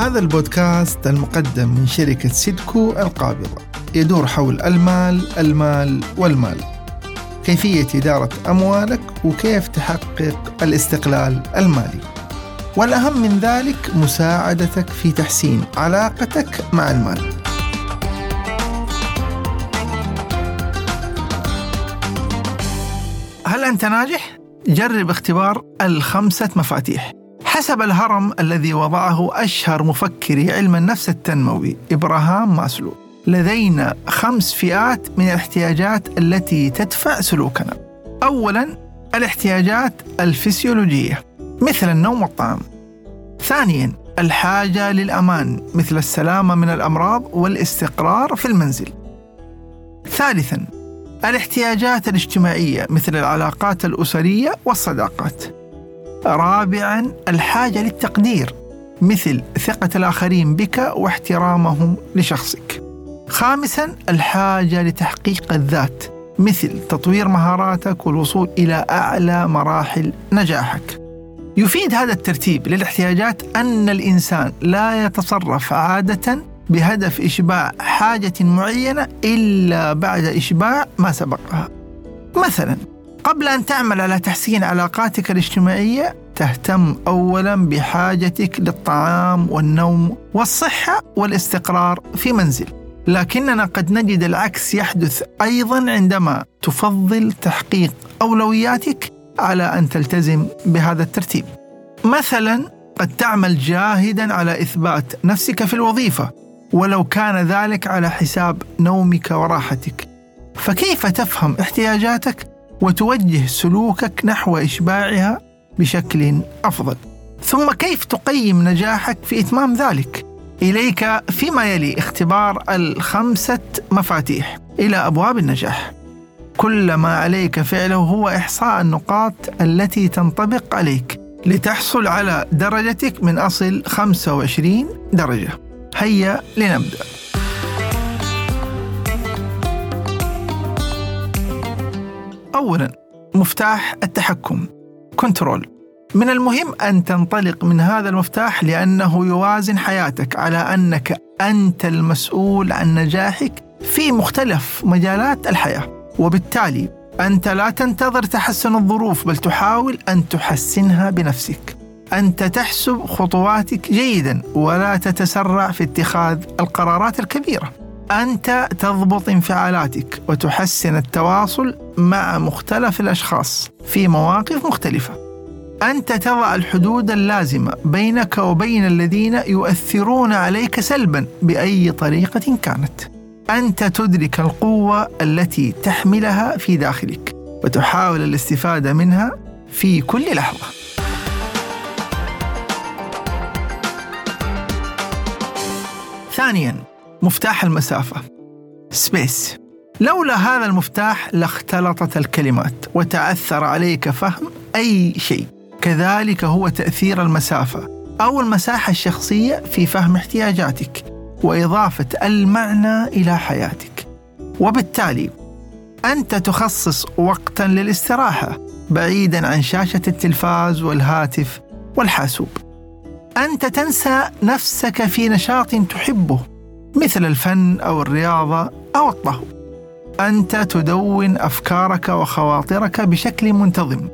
هذا البودكاست المقدم من شركة سيدكو القابضة. يدور حول المال المال والمال. كيفية إدارة أموالك وكيف تحقق الاستقلال المالي. والأهم من ذلك مساعدتك في تحسين علاقتك مع المال. هل أنت ناجح؟ جرب اختبار الخمسة مفاتيح. حسب الهرم الذي وضعه أشهر مفكري علم النفس التنموي إبراهام ماسلو. لدينا خمس فئات من الاحتياجات التي تدفع سلوكنا. أولا الاحتياجات الفسيولوجية مثل النوم والطعام. ثانيا الحاجة للأمان مثل السلامة من الأمراض والاستقرار في المنزل. ثالثا الاحتياجات الاجتماعية مثل العلاقات الأسرية والصداقات. رابعا الحاجة للتقدير مثل ثقة الآخرين بك واحترامهم لشخصك. خامسا الحاجة لتحقيق الذات مثل تطوير مهاراتك والوصول إلى أعلى مراحل نجاحك. يفيد هذا الترتيب للاحتياجات أن الإنسان لا يتصرف عادة بهدف إشباع حاجة معينة إلا بعد إشباع ما سبقها. مثلا قبل أن تعمل على تحسين علاقاتك الاجتماعية تهتم أولا بحاجتك للطعام والنوم والصحة والاستقرار في منزل. لكننا قد نجد العكس يحدث أيضا عندما تفضل تحقيق أولوياتك على أن تلتزم بهذا الترتيب. مثلا قد تعمل جاهدا على إثبات نفسك في الوظيفة ولو كان ذلك على حساب نومك وراحتك. فكيف تفهم احتياجاتك؟ وتوجه سلوكك نحو إشباعها بشكل أفضل. ثم كيف تقيم نجاحك في إتمام ذلك؟ إليك فيما يلي اختبار الخمسة مفاتيح إلى أبواب النجاح. كل ما عليك فعله هو إحصاء النقاط التي تنطبق عليك لتحصل على درجتك من أصل 25 درجة. هيا لنبدأ. أولا مفتاح التحكم. كنترول. من المهم أن تنطلق من هذا المفتاح لأنه يوازن حياتك على أنك أنت المسؤول عن نجاحك في مختلف مجالات الحياة. وبالتالي أنت لا تنتظر تحسن الظروف بل تحاول أن تحسنها بنفسك. أنت تحسب خطواتك جيدا ولا تتسرع في اتخاذ القرارات الكبيرة. أنت تضبط انفعالاتك وتحسن التواصل مع مختلف الأشخاص في مواقف مختلفة. أنت تضع الحدود اللازمة بينك وبين الذين يؤثرون عليك سلبا بأي طريقة كانت. أنت تدرك القوة التي تحملها في داخلك وتحاول الاستفادة منها في كل لحظة. ثانيا مفتاح المسافة. سبيس لولا هذا المفتاح لاختلطت الكلمات وتعثر عليك فهم أي شيء. كذلك هو تأثير المسافة أو المساحة الشخصية في فهم احتياجاتك وإضافة المعنى إلى حياتك. وبالتالي أنت تخصص وقتا للاستراحة بعيدا عن شاشة التلفاز والهاتف والحاسوب. أنت تنسى نفسك في نشاط تحبه مثل الفن أو الرياضة أو الطهو أنت تدون أفكارك وخواطرك بشكل منتظم.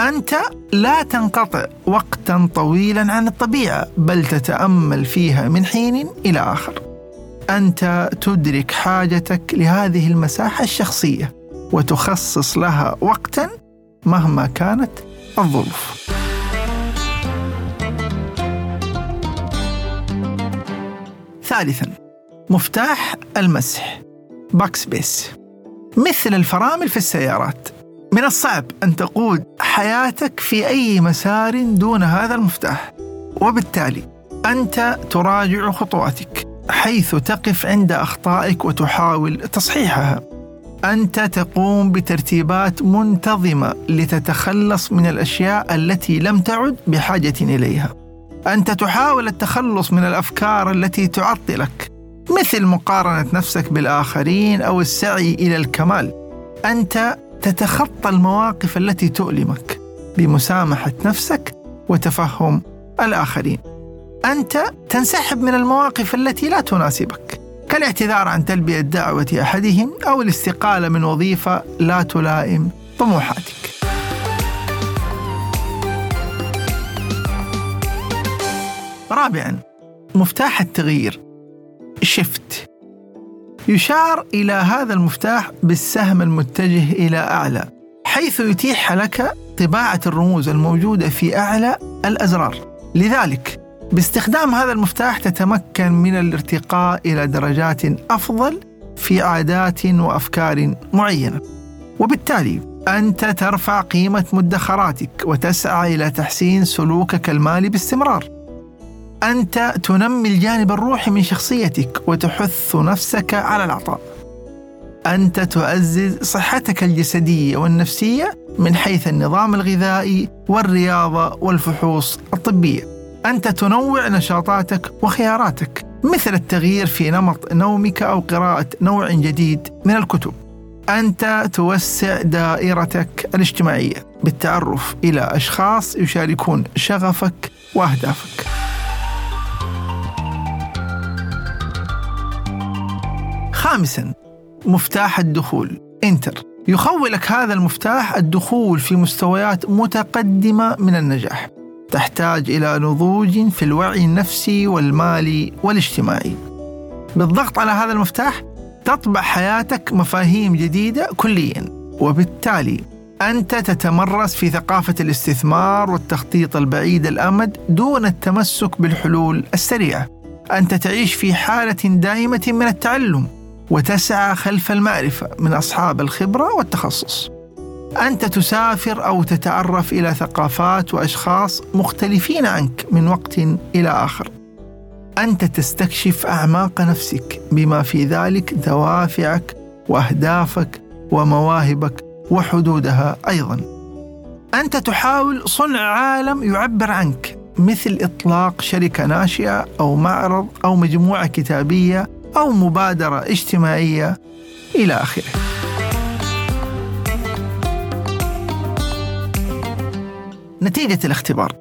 أنت لا تنقطع وقتا طويلا عن الطبيعة بل تتأمل فيها من حين إلى آخر. أنت تدرك حاجتك لهذه المساحة الشخصية وتخصص لها وقتا مهما كانت الظروف. ثالثا مفتاح المسح. backspace مثل الفرامل في السيارات. من الصعب أن تقود حياتك في أي مسار دون هذا المفتاح. وبالتالي أنت تراجع خطواتك حيث تقف عند أخطائك وتحاول تصحيحها. أنت تقوم بترتيبات منتظمة لتتخلص من الأشياء التي لم تعد بحاجة إليها. أنت تحاول التخلص من الأفكار التي تعطلك. مثل مقارنة نفسك بالآخرين أو السعي إلى الكمال. أنت تتخطى المواقف التي تؤلمك بمسامحة نفسك وتفهم الآخرين. أنت تنسحب من المواقف التي لا تناسبك كالاعتذار عن تلبية دعوة أحدهم أو الاستقالة من وظيفة لا تلائم طموحاتك. رابعا مفتاح التغيير. شفت. يشار إلى هذا المفتاح بالسهم المتجه إلى أعلى حيث يتيح لك طباعة الرموز الموجودة في أعلى الأزرار. لذلك باستخدام هذا المفتاح تتمكن من الارتقاء إلى درجات أفضل في عادات وأفكار معينة. وبالتالي أنت ترفع قيمة مدخراتك وتسعى إلى تحسين سلوكك المالي باستمرار. أنت تنمي الجانب الروحي من شخصيتك وتحث نفسك على العطاء أنت تعزز صحتك الجسدية والنفسية من حيث النظام الغذائي والرياضة والفحوص الطبية. أنت تنوع نشاطاتك وخياراتك مثل التغيير في نمط نومك أو قراءة نوع جديد من الكتب. أنت توسع دائرتك الاجتماعية بالتعرف إلى أشخاص يشاركون شغفك وأهدافك. خامسا مفتاح الدخول إنتر. يخولك هذا المفتاح الدخول في مستويات متقدمة من النجاح. تحتاج إلى نضوج في الوعي النفسي والمالي والاجتماعي. بالضغط على هذا المفتاح تطبع حياتك مفاهيم جديدة كليا. وبالتالي أنت تتمرس في ثقافة الاستثمار والتخطيط البعيد الأمد دون التمسك بالحلول السريعة. أنت تعيش في حالة دائمة من التعلم. وتسعى خلف المعرفة من أصحاب الخبرة والتخصص. أنت تسافر أو تتعرف إلى ثقافات وأشخاص مختلفين عنك من وقت إلى آخر. أنت تستكشف أعماق نفسك بما في ذلك دوافعك وأهدافك ومواهبك وحدودها أيضا. أنت تحاول صنع عالم يعبر عنك مثل إطلاق شركة ناشئة أو معرض أو مجموعة كتابية أو مبادرة اجتماعية إلى آخره. نتيجة الاختبار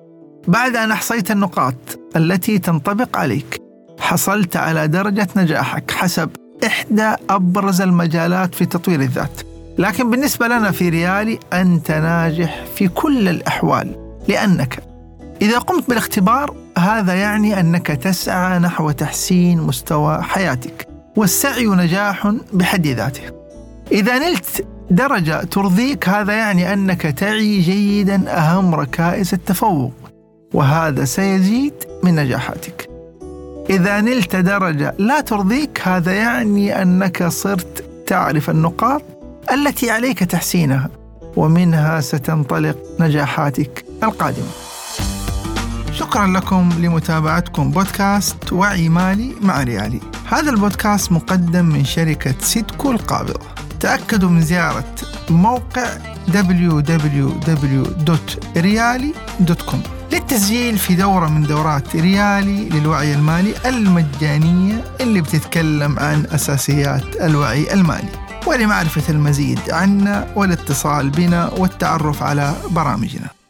بعد أن أحصيت النقاط التي تنطبق عليك حصلت على درجة نجاحك حسب إحدى أبرز المجالات في تطوير الذات لكن بالنسبة لنا في ريالي أنت ناجح في كل الأحوال لأنك إذا قمت بالاختبار هذا يعني أنك تسعى نحو تحسين مستوى حياتك والسعي نجاح بحد ذاته. إذا نلت درجة ترضيك هذا يعني أنك تعي جيدا أهم ركائز التفوق وهذا سيزيد من نجاحاتك. إذا نلت درجة لا ترضيك هذا يعني أنك صرت تعرف النقاط التي عليك تحسينها ومنها ستنطلق نجاحاتك القادمة. شكرا لكم لمتابعتكم بودكاست وعي مالي مع ريالي. هذا البودكاست مقدم من شركة سيدكو القابضة تأكدوا من زيارة موقع www.riali.com للتسجيل في دورة من دورات ريالي للوعي المالي المجانية اللي بتتكلم عن أساسيات الوعي المالي ولمعرفة المزيد عنا والاتصال بنا والتعرف على برامجنا.